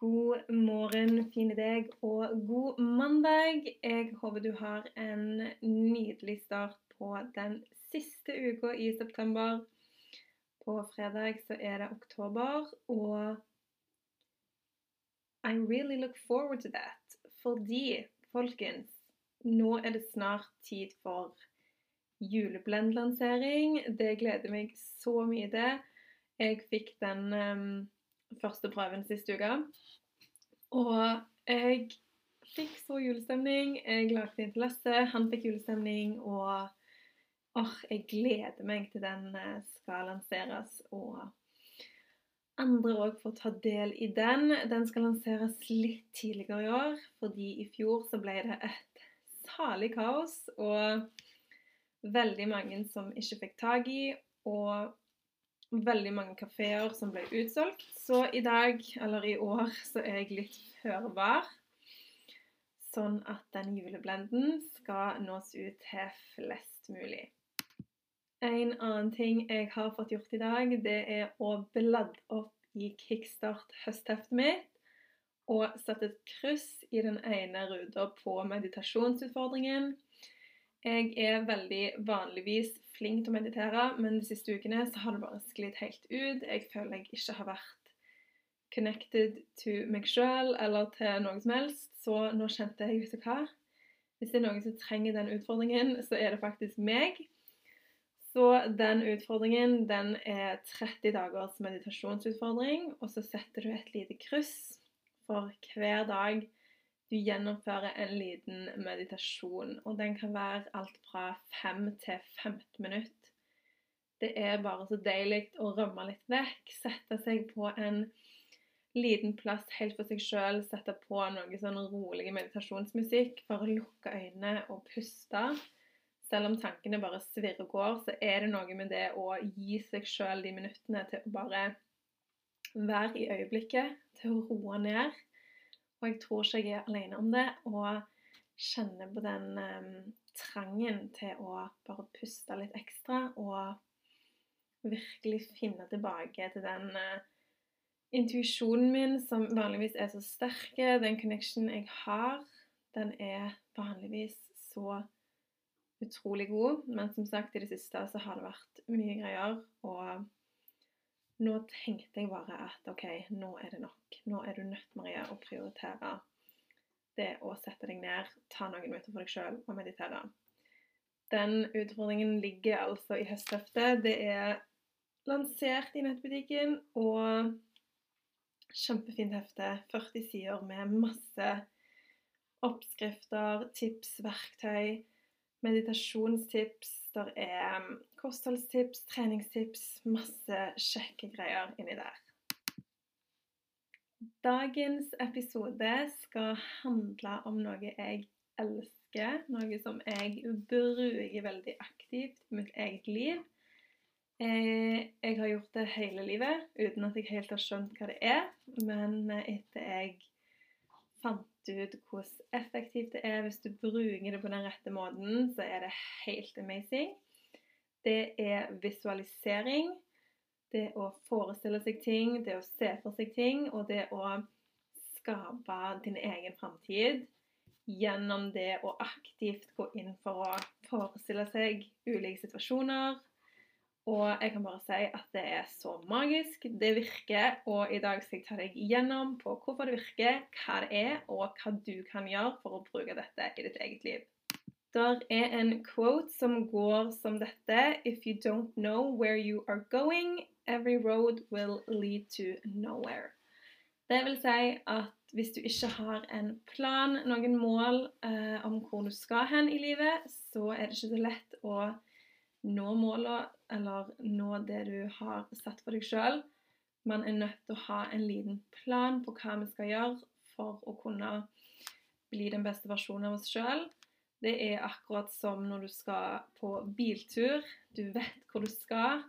God morgen, fine deg, og god mandag. Jeg håper du har en nydelig start på den siste uka i september. På fredag så er det oktober, og I really look forward to that. Fordi, folkens, nå er det snart tid for juleblendlansering. Det gleder meg så mye til. Jeg fikk den um, første prøven sist uke. Og jeg fikk så julestemning. Jeg lagde inn til Lasse, han fikk julestemning. Og åh, jeg gleder meg til den eh, skal lanseres. Og andre òg får ta del i den. Den skal lanseres litt tidligere i år, fordi i fjor så ble det et salig kaos. Og veldig mange som ikke fikk tak i. Og veldig mange kafeer som ble utsolgt. Så i dag, eller i år, så er jeg litt hørbar. Sånn at den juleblenden skal nås ut til flest mulig. En annen ting jeg har fått gjort i dag, det er å bladde opp i Kickstart høstheftet mitt og satt et kryss i den ene ruta på meditasjonsutfordringen. Jeg er veldig vanligvis flink til å meditere, men de siste ukene så har det bare sklidd helt ut. Jeg føler jeg ikke har vært connected to meg sjøl eller til noe som helst. Så nå kjente jeg, vet du hva Hvis det er noen som trenger den utfordringen, så er det faktisk meg. Så den utfordringen den er 30 dagers meditasjonsutfordring, og så setter du et lite kryss for hver dag du gjennomfører en liten meditasjon. Og den kan være alt fra 5 til 15 minutter. Det er bare så deilig å rømme litt vekk. Sette seg på en liten plass helt for seg sjøl. Sette på noe sånn rolig meditasjonsmusikk for å lukke øynene og puste. Selv om tankene bare svirrer og går, så er det noe med det å gi seg sjøl de minuttene til å bare være i øyeblikket, til å roe ned og jeg tror ikke jeg er alene om det. Og kjenner på den um, trangen til å bare puste litt ekstra og virkelig finne tilbake til den uh, intuisjonen min som vanligvis er så sterk. Den connection jeg har, den er vanligvis så utrolig god. Men som sagt, i det siste så har det vært mye greier. og nå tenkte jeg bare at OK, nå er det nok. Nå er du nødt, Maria, å prioritere det å sette deg ned, ta noen minutter for deg sjøl og meditere. Den utfordringen ligger altså i høstheftet. Det er lansert i nettbutikken og kjempefint hefte. 40 sider med masse oppskrifter, tips, verktøy, meditasjonstips. Der er kostholdstips, treningstips, masse kjekke greier inni der. Dagens episode skal handle om noe jeg elsker, noe som jeg bruker veldig aktivt i mitt eget liv. Eh, jeg har gjort det hele livet uten at jeg helt har skjønt hva det er, men etter jeg fant ut hvor effektivt det er hvis du bruker det på den rette måten, så er det helt amazing det er visualisering. Det å forestille seg ting, det å se for seg ting, og det å skape din egen framtid gjennom det å aktivt gå inn for å forestille seg ulike situasjoner. Og jeg kan bare si at det er så magisk. Det virker. Og i dag skal jeg ta deg igjennom på hvorfor det virker, hva det er, og hva du kan gjøre for å bruke dette i ditt eget liv. Der er en quote som går som dette If you don't know where you are going, every road will lead to nowhere. Det vil si at hvis du ikke har en plan, noen mål eh, om hvor du skal hen i livet, så er det ikke så lett å nå måla eller nå det du har satt for deg sjøl. Man er nødt til å ha en liten plan på hva vi skal gjøre for å kunne bli den beste versjonen av oss sjøl. Det er akkurat som når du skal på biltur. Du vet hvor du skal.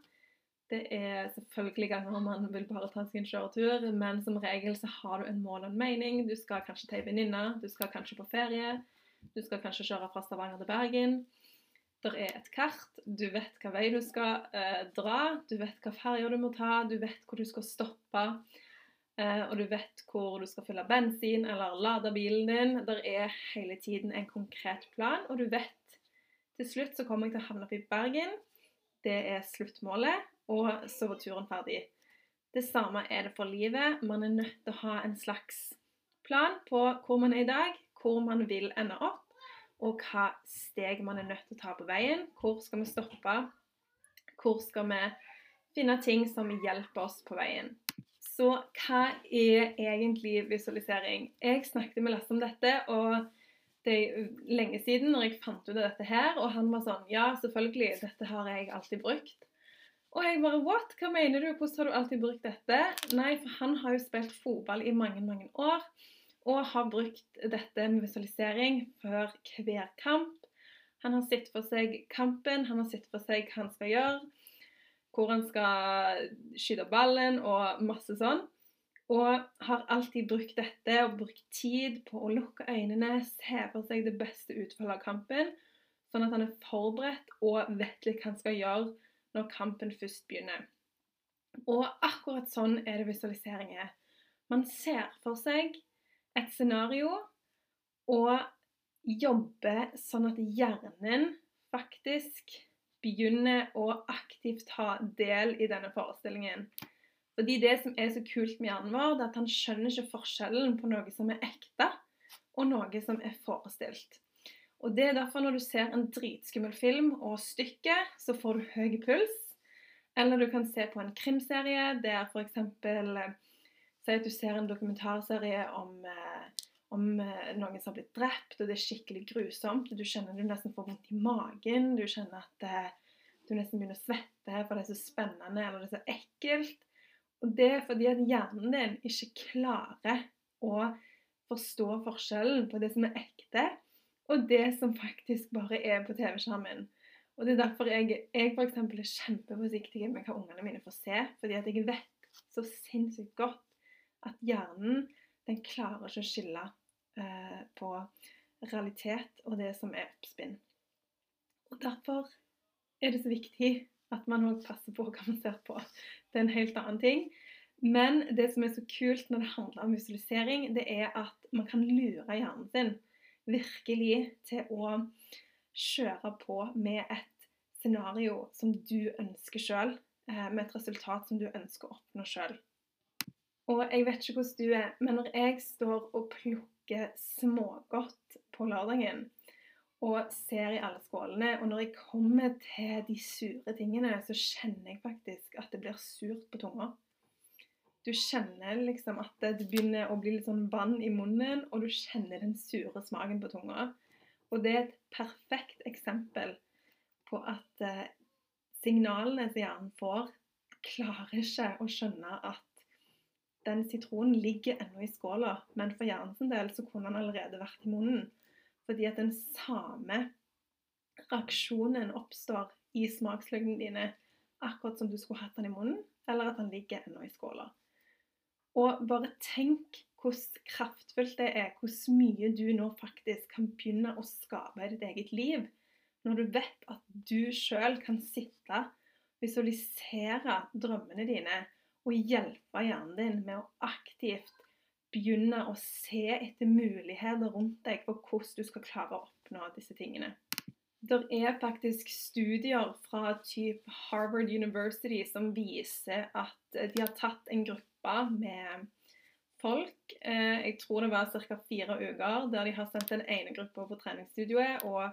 Det er selvfølgelig ganger man vil bare ta seg en kjøretur, men som regel så har du en mål og en mening. Du skal kanskje til ei venninne, du skal kanskje på ferie, du skal kanskje kjøre fra Stavanger til Bergen. Det er et kart, du vet hva vei du skal eh, dra, du vet hva ferja du må ta, du vet hvor du skal stoppe, og du vet hvor du skal fylle bensin eller lade bilen din. Det er hele tiden en konkret plan, og du vet til slutt så kommer jeg til å havne opp i Bergen. Det er sluttmålet og så var turen ferdig. Det samme er det for livet. Man er nødt til å ha en slags plan på hvor man er i dag, hvor man vil ende opp, og hva steg man er nødt til å ta på veien. Hvor skal vi stoppe? Hvor skal vi finne ting som hjelper oss på veien? Så hva er egentlig visualisering? Jeg snakket med Lasse om dette, og det er lenge siden når jeg fant ut av dette her, og han var sånn Ja, selvfølgelig, dette har jeg alltid brukt. Og jeg bare What? Hva mener du? Hvordan har du alltid brukt dette? Nei, for han har jo spilt fotball i mange, mange år. Og har brukt dette med visualisering før hver kamp. Han har sett for seg kampen, han har sett for seg hva han skal gjøre. Hvor han skal skyte ballen og masse sånn. Og har alltid brukt dette og brukt tid på å lukke øynene, se for seg det beste utfallet av kampen. Sånn at han er forberedt og vet litt hva han skal gjøre når kampen først begynner. Og akkurat sånn er det visualisering er. Man ser for seg et scenario og jobber sånn at hjernen faktisk begynner å aktivt ta del i denne forestillingen. Fordi Det som er så kult med hjernen vår, det er at han skjønner ikke forskjellen på noe som er ekte, og noe som er forestilt. Og det er derfor når du ser en dritskummel film og stykke, så får du høy puls. Eller du kan se på en krimserie der f.eks. Eh, si at du ser en dokumentarserie om, eh, om eh, noen som har blitt drept, og det er skikkelig grusomt. Du kjenner du nesten får vondt i magen. Du kjenner at du nesten begynner å svette, for det er så spennende eller det er så ekkelt. Og det er fordi at hjernen din ikke klarer å forstå forskjellen på det som er ekte, og det som faktisk bare er på TV-skjermen. Og Det er derfor jeg, jeg for er kjempeforsiktig med hva ungene mine får se. Fordi at jeg vet så sinnssykt godt at hjernen den klarer ikke å skille eh, på realitet og det som er oppspinn. Og Derfor er det så viktig at man òg passer på hva man ser på. Det er en helt annen ting. Men det som er så kult når det handler om visualisering, det er at man kan lure hjernen sin virkelig til å kjøre på med et scenario som du ønsker sjøl, eh, med et resultat som du ønsker å oppnå sjøl. Og jeg vet ikke hvordan du er, men når jeg står og plukker smågodt på lørdagen og ser i alle skålene, og når jeg kommer til de sure tingene, så kjenner jeg faktisk at det blir surt på tunga du kjenner liksom at det begynner å bli litt sånn vann i munnen, og du kjenner den sure smaken på tunga. Og det er et perfekt eksempel på at eh, signalene som hjernen får, klarer ikke å skjønne at den sitronen ligger ennå i skåla, men for hjernen del så kunne den allerede vært i munnen. Fordi at den samme reaksjonen oppstår i smaksløkene dine akkurat som du skulle hatt den i munnen, eller at den ligger ennå i skåla. Og bare tenk hvor kraftfullt det er, hvor mye du nå faktisk kan begynne å skape i ditt eget liv. Når du vet at du sjøl kan sitte, visualisere drømmene dine og hjelpe hjernen din med å aktivt begynne å se etter muligheter rundt deg for hvordan du skal klare å oppnå disse tingene. Det er faktisk studier fra type Harvard University som viser at de har tatt en gruppe med folk. Eh, jeg tror det var ca. fire uker der de har sendt den ene gruppa på treningsstudioet og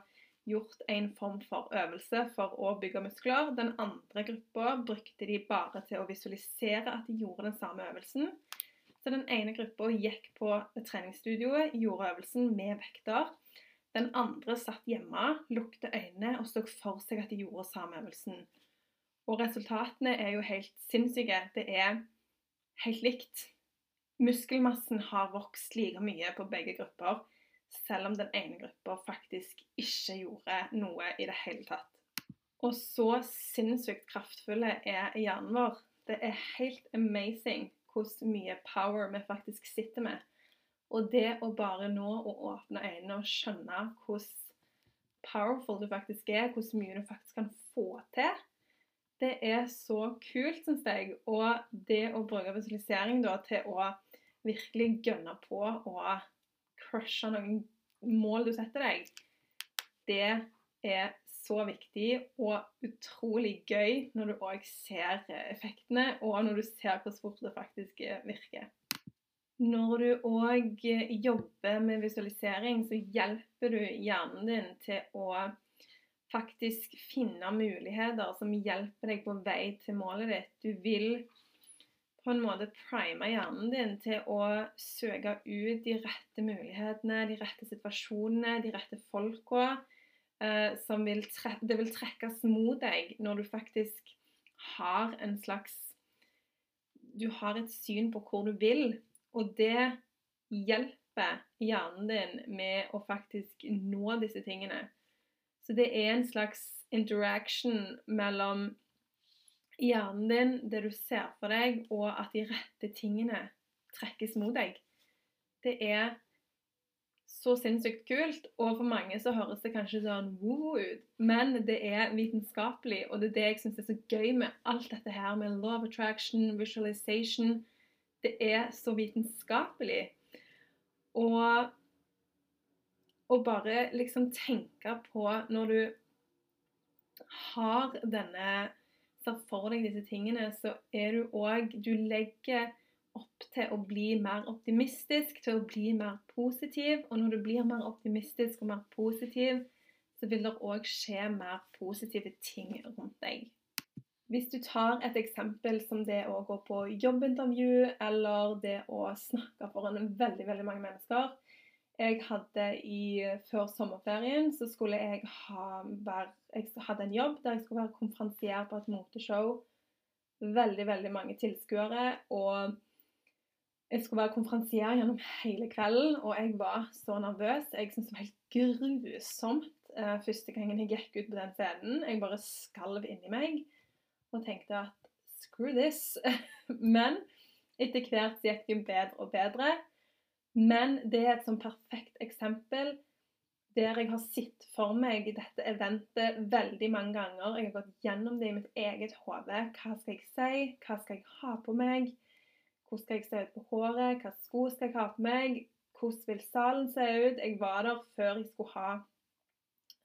gjort en form for øvelse for å bygge muskler. Den andre gruppa brukte de bare til å visualisere at de gjorde den samme øvelsen. Så den ene gruppa gikk på treningsstudioet, gjorde øvelsen med vekter. Den andre satt hjemme, lukte øynene og så for seg at de gjorde samme øvelsen. Og resultatene er jo helt sinnssyke. Det er helt likt. muskelmassen har vokst like mye på begge grupper, selv om den ene gruppa faktisk ikke gjorde noe i det hele tatt. Og så sinnssykt kraftfulle er hjernen vår. Det er helt amazing hvor mye power vi faktisk sitter med. Og det å bare nå å åpne øynene og skjønne hvor powerful du faktisk er, hvor mye du faktisk kan få til, det er så kult, syns jeg. Og det å bruke visualisering da, til å virkelig gønne på og crushe noen mål du setter deg, det er så viktig og utrolig gøy når du òg ser effektene, og når du ser hvor fort det faktisk virker. Når du òg jobber med visualisering, så hjelper du hjernen din til å faktisk finne muligheter som hjelper deg på vei til målet ditt. Du vil på en måte prime hjernen din til å søke ut de rette mulighetene, de rette situasjonene, de rette folka. Eh, som vil det vil trekkes mot deg når du faktisk har en slags Du har et syn på hvor du vil, og det hjelper hjernen din med å faktisk nå disse tingene. Så det er en slags interaction mellom hjernen din, det du ser for deg, og at de rette tingene trekkes mot deg. Det er så sinnssykt kult, og for mange så høres det kanskje sånn woo ut, men det er vitenskapelig, og det er det jeg syns er så gøy med alt dette her med of attraction, visualization. Det er så vitenskapelig. Og og bare liksom tenke på når du har denne Ser for deg disse tingene, så er du òg Du legger opp til å bli mer optimistisk, til å bli mer positiv. Og når du blir mer optimistisk og mer positiv, så vil det òg skje mer positive ting rundt deg. Hvis du tar et eksempel som det å gå på jobbintervju, eller det å snakke foran veldig, veldig mange mennesker, jeg hadde i, Før sommerferien så skulle jeg ha være, Jeg hadde en jobb der jeg skulle være konferansier på et moteshow. Veldig, veldig mange tilskuere. Og jeg skulle være konferansier gjennom hele kvelden, og jeg var så nervøs. Jeg syntes det var helt grusomt eh, første gangen jeg gikk ut på den scenen. Jeg bare skalv inni meg og tenkte at screw this. Men etter hvert gikk det bedre og bedre. Men det er et sånn perfekt eksempel der jeg har sett for meg dette eventet veldig mange ganger. Jeg har gått gjennom det i mitt eget hode. Hva skal jeg si? Hva skal jeg ha på meg? Hvordan skal jeg se ut på håret? Hva sko skal jeg ha på meg? Hvordan vil salen se ut? Jeg var der før jeg skulle ha,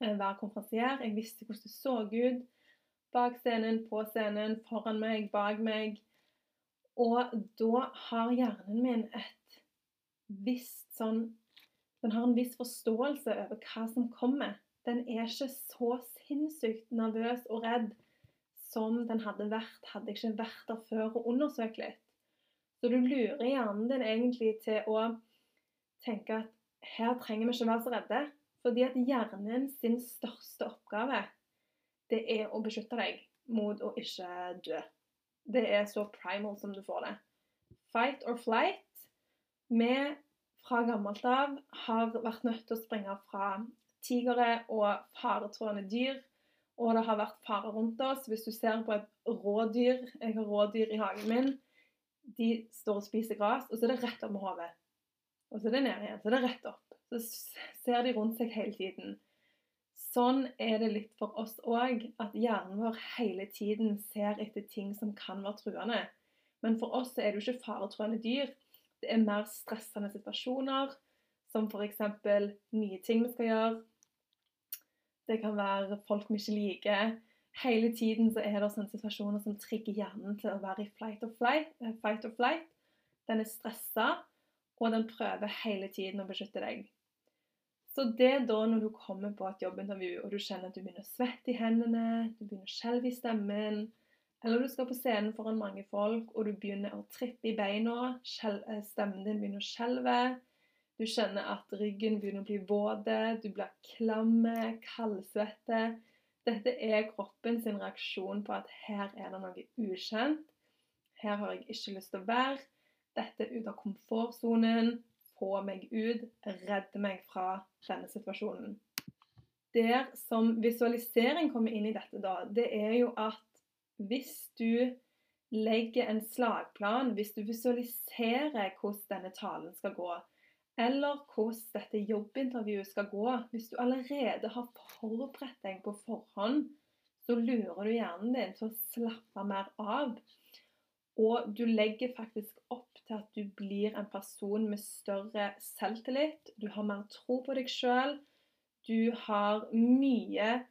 eh, være konferansier. Jeg visste hvordan det så ut. Bak scenen, på scenen, foran meg, bak meg. Og da har hjernen min et visst sånn Den har en viss forståelse over hva som kommer. Den er ikke så sinnssykt nervøs og redd som den hadde vært hadde jeg ikke vært der før og undersøkt litt. Så du lurer hjernen din egentlig til å tenke at her trenger vi ikke være så redde. Fordi at hjernen sin største oppgave, det er å beskytte deg mot å ikke dø. Det er så primal som du får det. Fight or flight. Vi fra gammelt av har vært nødt til å springe fra tigere og faretrådende dyr. Og det har vært fare rundt oss. Hvis du ser på et rådyr Jeg har rådyr i hagen min. De står og spiser gress, og så er det rett opp med hodet. Og så er det ned igjen. Så er det rett opp. Så ser de rundt seg hele tiden. Sånn er det litt for oss òg, at hjernen vår hele tiden ser etter ting som kan være truende. Men for oss er det jo ikke faretruende dyr. Det er mer stressende situasjoner, som f.eks. nye ting vi skal gjøre. Det kan være folk vi ikke liker. Hele tiden så er det sånne situasjoner som trigger hjernen til å være i flight or flight. Eh, fight or flight. Den er stressa, og den prøver hele tiden å beskytte deg. Så det er da når du kommer på et jobbintervju og du kjenner at du begynner å svette i hendene, du begynner å skjelve i stemmen, eller du skal på scenen foran mange folk, og du begynner å trippe i beina. Eh, stemmen din begynner å skjelve. Du kjenner at ryggen begynner å bli våt. Du blir klamme, kaldsvette. Dette er kroppen sin reaksjon på at her er det noe ukjent. Her har jeg ikke lyst til å være. dette er ut av komfortsonen, få meg ut, redde meg fra denne situasjonen. Der som visualisering kommer inn i dette, da, det er jo at hvis du legger en slagplan, hvis du visualiserer hvordan denne talen skal gå, eller hvordan dette jobbintervjuet skal gå, hvis du allerede har forberedt deg på forhånd, så lurer du hjernen din til å slappe mer av. Og du legger faktisk opp til at du blir en person med større selvtillit. Du har mer tro på deg sjøl. Du har mye,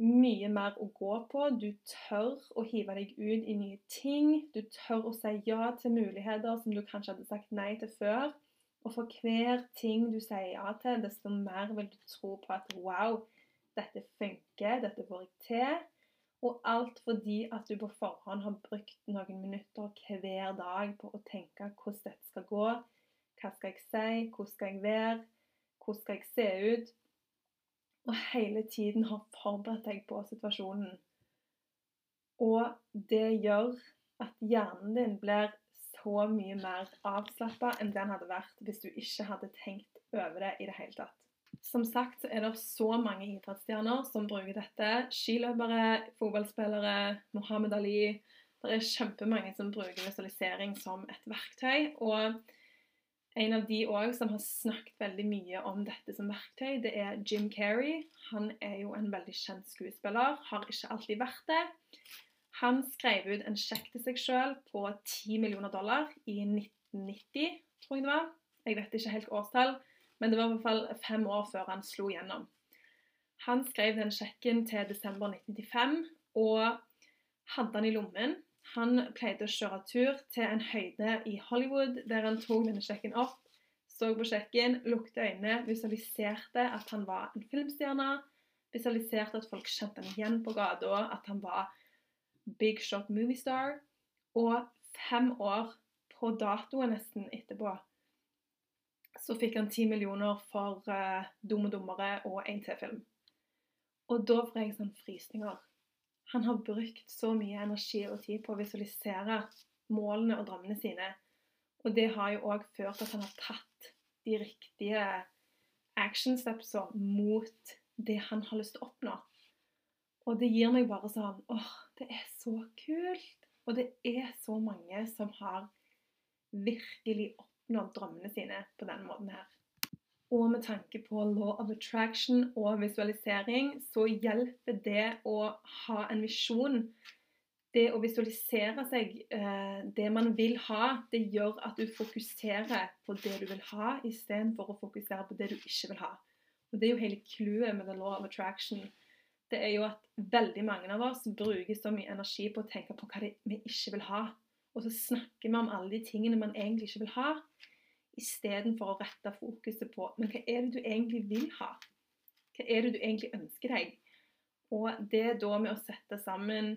mye mer å gå på. Du tør å hive deg ut i nye ting. Du tør å si ja til muligheter som du kanskje hadde sagt nei til før. Og for hver ting du sier ja til, desto mer vil du tro på at wow, dette funker, dette får jeg til. Og alt fordi at du på forhånd har brukt noen minutter hver dag på å tenke hvordan dette skal gå. Hva skal jeg si? Hvordan skal jeg være? Hvordan skal jeg se ut? Og hele tiden har forberedt deg på situasjonen. Og det gjør at hjernen din blir så mye mer avslappa enn den hadde vært hvis du ikke hadde tenkt over det i det hele tatt. Som sagt er det så mange idrettsstjerner som bruker dette. Skiløpere, fotballspillere, Mohammed Ali. Det er kjempemange som bruker visualisering som et verktøy. Og en av de òg som har snakket veldig mye om dette som verktøy, det er Jim Carrey. Han er jo en veldig kjent skuespiller, har ikke alltid vært det. Han skrev ut en sjekk til seg sjøl på 10 millioner dollar i 1990, tror jeg det var. Jeg vet ikke helt årstall, men det var i hvert fall fem år før han slo gjennom. Han skrev den sjekken til desember 1995 og hadde han i lommen. Han pleide å kjøre tur til en høyde i Hollywood der han tok denne sjekken opp, så på sjekken, lukte øynene, visualiserte at han var en filmstjerne, visualiserte at folk kjente han igjen på gata, at han var Big Shot movie star, Og fem år på datoen nesten etterpå så fikk han ti millioner for uh, Dumme dummere og en til film. Og da får jeg sånn frysninger. Han har brukt så mye energi og tid på å visualisere målene og drømmene sine. Og det har jo òg ført til at han har tatt de riktige action stepsa mot det han har lyst til å oppnå. Og det gir meg bare sånn åh, det er så kult! Og det er så mange som har virkelig oppnådd drømmene sine på denne måten her. Og med tanke på law of attraction og visualisering, så hjelper det å ha en visjon det å visualisere seg eh, det man vil ha, det gjør at du fokuserer på det du vil ha, istedenfor å fokusere på det du ikke vil ha. Og Det er jo hele clouet med the law of attraction det er jo at veldig mange av oss bruker så mye energi på å tenke på hva vi ikke vil ha. Og så snakker vi om alle de tingene man egentlig ikke vil ha, istedenfor å rette fokuset på men hva er det du egentlig vil ha? Hva er det du egentlig ønsker deg? Og det da med å sette sammen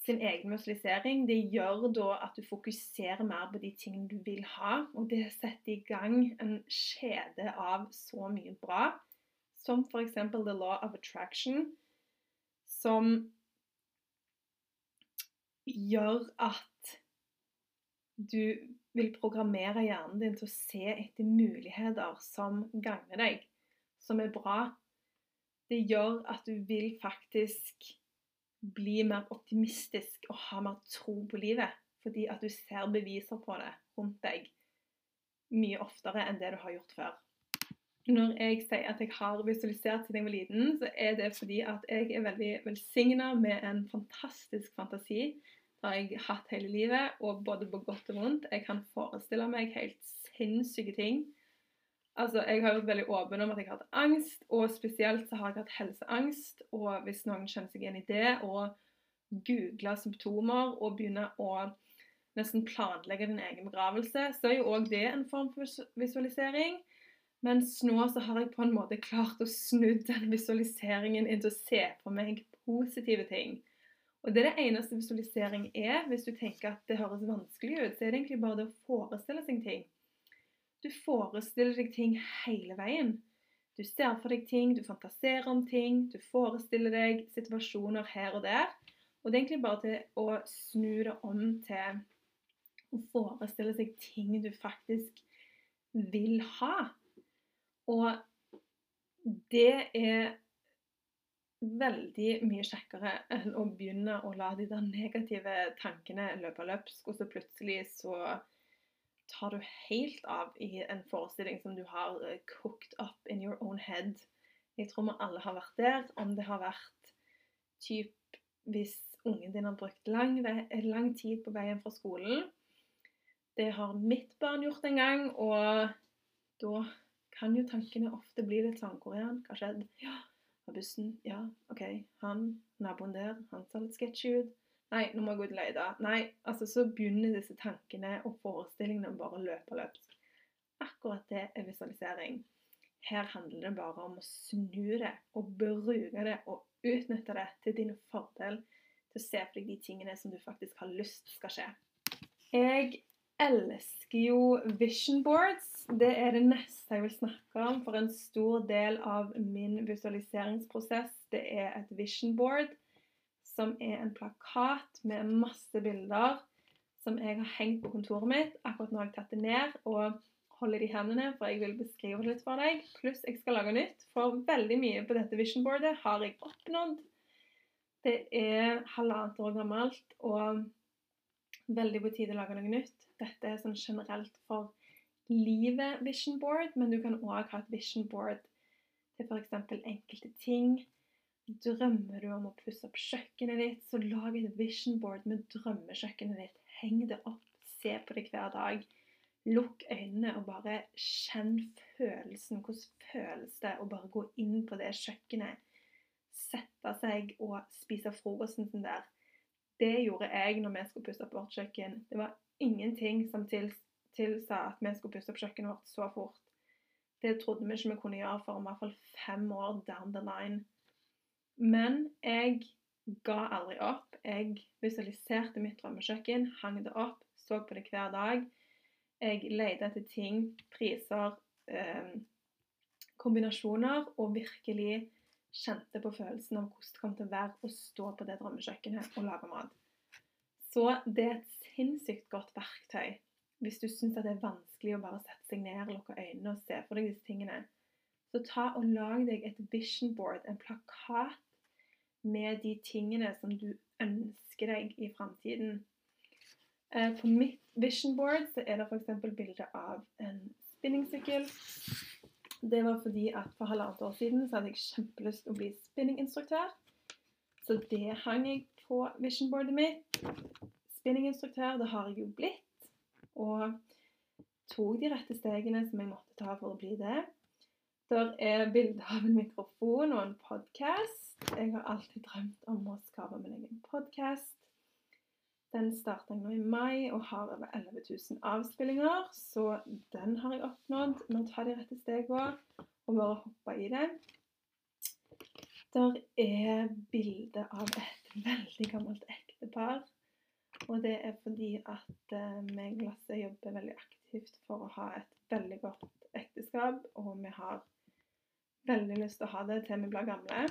sin egen visualisering, det gjør da at du fokuserer mer på de tingene du vil ha. Og det setter i gang en kjede av så mye bra som f.eks. the law of attraction, som gjør at du vil programmere hjernen din til å se etter muligheter som gagner deg, som er bra. Det gjør at du vil faktisk bli mer optimistisk og ha mer tro på livet. Fordi at du ser beviser på det rundt deg mye oftere enn det du har gjort før. Når jeg sier at jeg har visualisert siden jeg var liten, så er det fordi at jeg er veldig velsigna med en fantastisk fantasi. Har jeg hatt hele livet, og både på godt og vondt. Jeg kan forestille meg helt sinnssyke ting. Altså, Jeg har vært veldig åpen om at jeg har hatt angst, og spesielt så har jeg hatt helseangst. Og hvis noen kjenner seg igjen i det, og googler symptomer og begynner å nesten planlegge din egen begravelse, så er jo òg det en form for visualisering. Mens nå så har jeg på en måte klart å snu den visualiseringen inn til å se for meg positive ting. Og det er det eneste visualisering er. Hvis du tenker at det høres vanskelig ut, så er det egentlig bare det å forestille seg ting. Du forestiller deg ting hele veien. Du ser for deg ting, du fantaserer om ting, du forestiller deg situasjoner her og der. Og det er egentlig bare til å snu det om til å forestille seg ting du faktisk vil ha. Og det er veldig mye kjekkere enn å begynne å la de der negative tankene løpe løpsk, og så plutselig så tar du helt av i en forestilling som du har eh, cooked up in your own head. Jeg tror vi alle har vært der. Om det har vært typ hvis ungen din har brukt lang, lang tid på veien fra skolen. Det har mitt barn gjort en gang, og da kan jo tankene ofte bli litt sånn Hvor? Hva skjedde? Ja, på bussen. Ja, OK. Han, naboen der, han ser litt sketchy ut. Nei, nå må jeg gå ut og lete. Nei, altså så begynner disse tankene og forestillingene bare å løpe løpsk. Akkurat det er visualisering. Her handler det bare om å snu det og bruke det og utnytte det til din fordel til å se for deg de tingene som du faktisk har lyst skal skje. Jeg elsker jo vision boards. Det er det neste jeg vil snakke om, for en stor del av min visualiseringsprosess det er et vision board som er en plakat med masse bilder som jeg har hengt på kontoret mitt. Akkurat nå har jeg tatt det ned og holder det i hendene, for jeg vil beskrive det litt for deg. Pluss jeg skal lage nytt, for veldig mye på dette vision boardet har jeg oppnådd. Det er halvannet år gammelt og veldig på tide å lage noe nytt. Dette er sånn generelt for livet vision board, men du kan òg ha et vision board til f.eks. enkelte ting Drømmer du om å pusse opp kjøkkenet ditt, så lag et vision board med drømmekjøkkenet ditt. Heng det opp, se på det hver dag. Lukk øynene og bare kjenn følelsen. Hvordan føles det å bare gå inn på det kjøkkenet? Sette seg og spise frokosten sin der. Det gjorde jeg når vi skulle pusse opp vårt kjøkken. Det var ingenting som tilsa at vi skulle pusse opp kjøkkenet vårt så fort. Det trodde vi ikke vi kunne gjøre for i hvert fall fem år down the line. Men jeg ga aldri opp. Jeg visualiserte mitt drømmekjøkken, hang det opp, så på det hver dag. Jeg lette etter ting, priser, eh, kombinasjoner, og virkelig kjente på følelsen av hvordan det kom til å være å stå på det drømmekjøkkenet og lage mat. Så det er et sinnssykt godt verktøy hvis du syns det er vanskelig å bare sette seg ned, lukke øynene og se for deg disse tingene. Så ta og lag deg et vision board, en plakat med de tingene som du ønsker deg i framtiden. Eh, på mitt vision board så er det f.eks. bilde av en spinningsykkel. Det var fordi at for halvannet år siden så hadde jeg kjempelyst til å bli spinninginstruktør. Så det hang jeg på visionboardet mitt. Spinninginstruktør, det har jeg jo blitt. Og tok de rette stegene som jeg måtte ta for å bli det. Der er bilde av en mikrofon og en podkast. Jeg har alltid drømt om å skape min egen podkast. Den starta jeg nå i mai og har over 11 000 avspillinger, så den har jeg oppnådd med å ta de rette stegene og bare hoppe i det. Der er bilde av et veldig gammelt ektepar. Og det er fordi at eh, vi i glasset jobber veldig aktivt for å ha et veldig godt ekteskap, og vi har veldig lyst til å ha det til vi blir gamle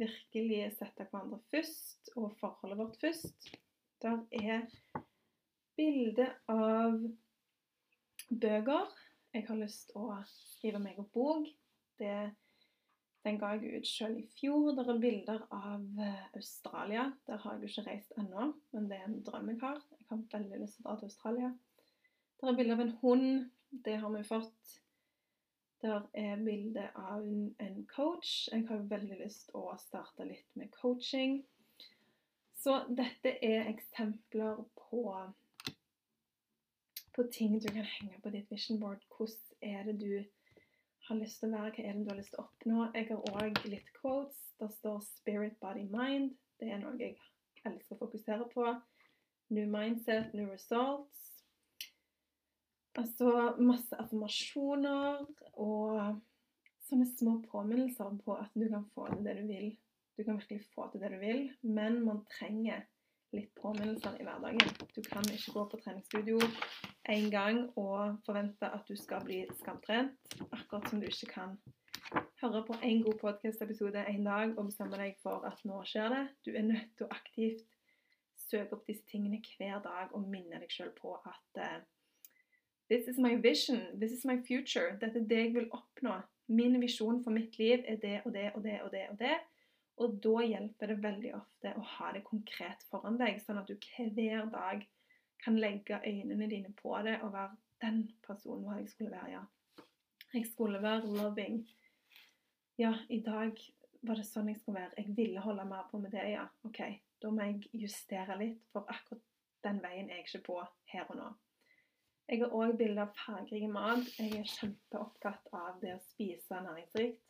virkelig sette hverandre først, og forholdet vårt først. Der er bilde av bøker. Jeg har lyst til å skrive meg en bok. Det, den ga jeg ut selv i fjor. Der er bilder av eh, Australia. Der har jeg jo ikke reist ennå, men det er en drøm jeg har. Jeg har veldig lyst til å dra til Australia. Der er bilde av en hund. Det har vi fått der er bilde av en coach. Jeg har veldig lyst til å starte litt med coaching. Så dette er eksempler på, på ting du kan henge på ditt vision board. Hvordan er det du har lyst til å være? Hva er det du har lyst til å oppnå? Jeg har òg litt quotes. Der står 'spirit, body, mind'. Det er noe jeg elsker å fokusere på. New mindset, new results. Altså masse affirmasjoner og sånne små påminnelser på at du kan få til det du vil. Du kan virkelig få til det du vil, men man trenger litt påminnelser i hverdagen. Du kan ikke gå på treningsstudio én gang og forvente at du skal bli skamtrent, akkurat som du ikke kan høre på en god podkast-episode en dag og bestemme deg for at nå skjer det. Du er nødt til å aktivt søke opp disse tingene hver dag og minne deg sjøl på at uh, This is my vision. This is my future. Dette er det jeg vil oppnå. Min visjon for mitt liv er det og det og det og det og det. Og da hjelper det veldig ofte å ha det konkret foran deg, sånn at du hver dag kan legge øynene dine på det og være den personen hva jeg skulle være, ja. Jeg skulle være loving. Ja, i dag var det sånn jeg skulle være. Jeg ville holde mer på med det, ja. OK, da må jeg justere litt, for akkurat den veien er jeg ikke på her og nå. Jeg har òg bilder av fargerik mat. Jeg er kjempeopptatt av det å spise næringsrikt.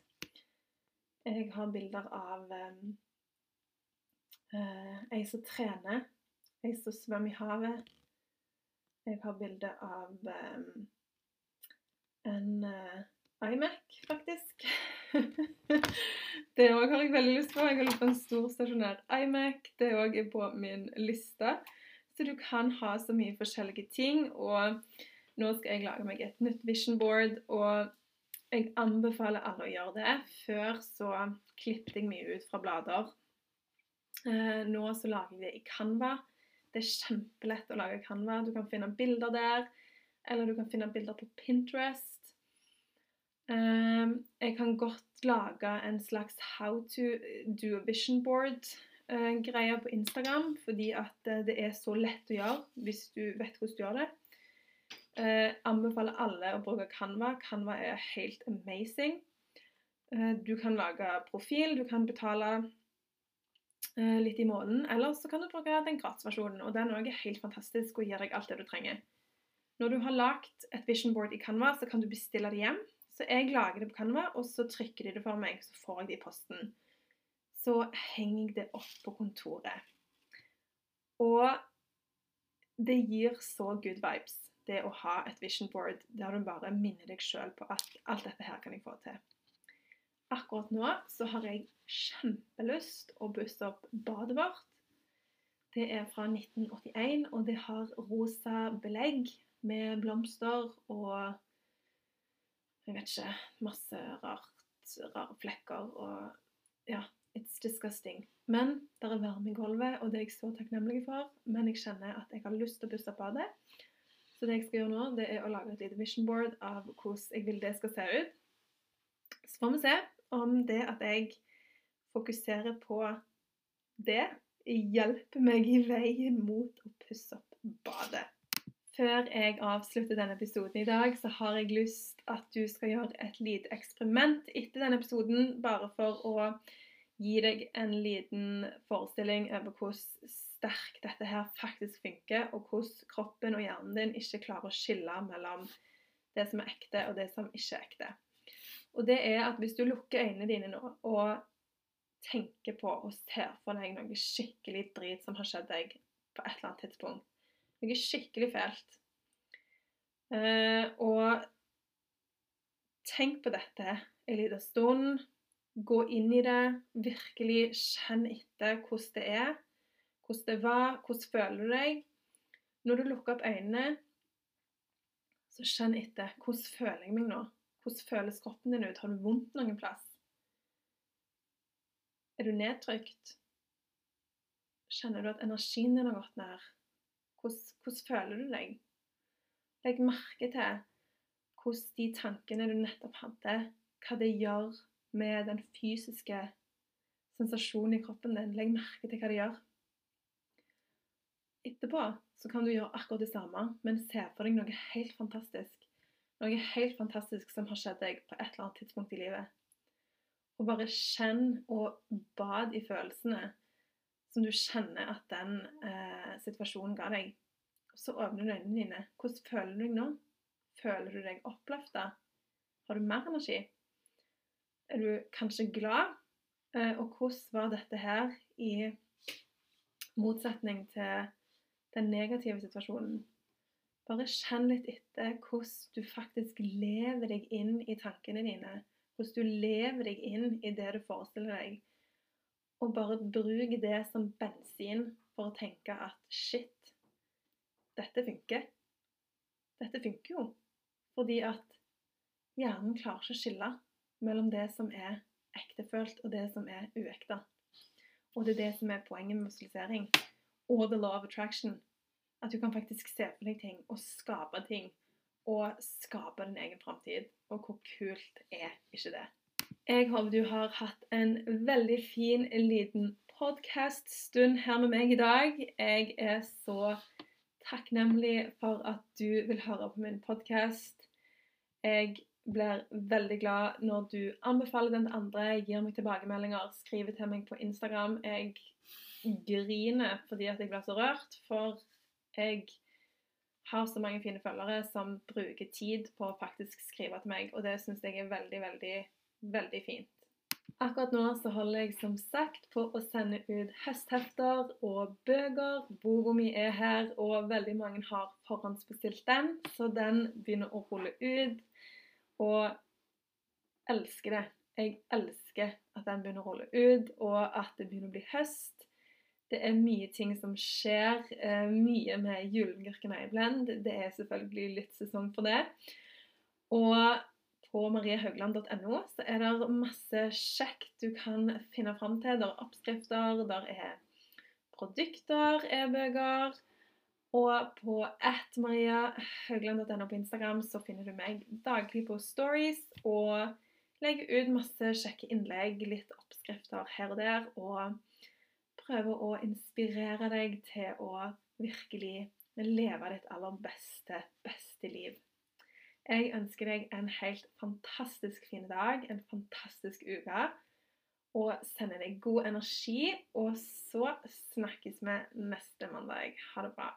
Jeg har bilder av um, uh, ei som trener, ei som svømmer i havet. Jeg har bilde av um, en uh, iMac, faktisk. det òg har jeg veldig lyst på. Jeg har lyst på en stor stasjonær iMac. Det òg er på min liste. Så du kan ha så mye forskjellige ting. Og nå skal jeg lage meg et nytt vision board. Og jeg anbefaler alle å gjøre det. Før så klippet jeg mye ut fra blader. Uh, nå så lager jeg det i Canva. Det er kjempelett å lage Canva. Du kan finne bilder der. Eller du kan finne bilder på Pinterest. Um, jeg kan godt lage en slags how to do a vision board-greie på Instagram, fordi at eh, det er så lett å gjøre hvis du vet hvordan du gjør det. Uh, anbefaler alle å bruke Canva. Canva er helt amazing. Uh, du kan lage profil, du kan betale uh, litt i måneden, eller så kan du bruke den gratisversjonen. Og den er helt fantastisk og gir deg alt det du trenger. Når du har lagd et vision board i Canva, så kan du bestille det hjem. Så jeg lager det på Canva, og så trykker de det for meg, så får jeg det i posten. Så henger jeg det opp på kontoret. Og det gir så good vibes, det å ha et vision board der du bare minner deg sjøl på at alt dette her kan jeg få til. Akkurat nå så har jeg kjempelyst å busse opp badet vårt. Det er fra 1981, og det har rosa belegg med blomster og jeg vet ikke Masse rart, rare flekker og Ja, it's disgusting. Men det er varme i gulvet, og det er jeg så takknemlig for. Men jeg kjenner at jeg har lyst til å busse opp badet. Så det jeg skal gjøre nå, det er å lage et lite vision board av hvordan jeg vil det skal se ut. Så får vi se om det at jeg fokuserer på det, Hjelpe meg i veien mot å pusse opp badet. Før jeg avslutter denne episoden i dag, så har jeg lyst at du skal gjøre et lite eksperiment etter denne episoden, bare for å gi deg en liten forestilling over hvordan sterkt dette her faktisk funker, og hvordan kroppen og hjernen din ikke klarer å skille mellom det som er ekte, og det som ikke er ekte. Og det er at hvis du lukker øynene dine nå og tenker på og ser for deg noe skikkelig drit som har skjedd deg på et eller annet tidspunkt noe skikkelig fælt. Uh, og tenk på dette en liten stund. Gå inn i det. Virkelig kjenn etter hvordan det er. Hvordan det var. Hvordan føler du deg? Når du lukker opp øynene, så kjenn etter. Hvordan føler jeg meg nå? Hvordan føles kroppen din ut? Har du vondt noen plass? Er du nedtrykt? Kjenner du at energien din har gått ned? Hvordan, hvordan føler du deg? Legg merke til hvordan de tankene du nettopp hadde, hva det gjør med den fysiske sensasjonen i kroppen din. Legg merke til hva det gjør. Etterpå så kan du gjøre akkurat det samme, men se for deg noe helt fantastisk. Noe helt fantastisk som har skjedd deg på et eller annet tidspunkt i livet. Og bare kjenn og bad i følelsene som du kjenner at den eh, situasjonen ga deg. Så åpner du øynene dine. Hvordan føler du deg nå? Føler du deg oppløfta? Har du mer energi? Er du kanskje glad? Eh, og hvordan var dette her i motsetning til den negative situasjonen? Bare kjenn litt etter hvordan du faktisk lever deg inn i tankene dine. Hvordan du lever deg inn i det du forestiller deg og bare bruk det som bensin for å tenke at shit, dette funker. Dette funker jo. Fordi at hjernen klarer ikke å skille mellom det som er ektefølt og det som er uekte. Og det er det som er poenget med visualisering. og the law of attraction. At du kan faktisk se for deg ting og skape ting. Og skape din egen framtid. Og hvor kult er ikke det? Jeg håper du har hatt en veldig fin liten podkast-stund her med meg i dag. Jeg er så takknemlig for at du vil høre på min podkast. Jeg blir veldig glad når du anbefaler den til andre, gir meg tilbakemeldinger, skriver til meg på Instagram. Jeg griner fordi at jeg blir så rørt, for jeg har så mange fine følgere som bruker tid på å faktisk skrive til meg, og det syns jeg er veldig, veldig, veldig fint. Akkurat nå så holder jeg som sagt på å sende ut høsthefter og bøker. Boka mi er her, og veldig mange har forhåndsbestilt den, så den begynner å rulle ut. Og elsker det. Jeg elsker at den begynner å rulle ut, og at det begynner å bli høst. Det er mye ting som skjer. Eh, mye med julegurken Blend. Det er selvfølgelig litt sesong for det. Og på mariehaugland.no så er det masse kjekt du kan finne fram til. Der er oppskrifter, der er produkter, e-bøker. Og på atmariahaugland.no på Instagram så finner du meg daglig på stories og legger ut masse kjekke innlegg, litt oppskrifter her og der. Og prøver å inspirere deg til å virkelig leve ditt aller beste, beste liv. Jeg ønsker deg en helt fantastisk fin dag, en fantastisk uke. Og sender deg god energi. Og så snakkes vi neste mandag. Ha det bra.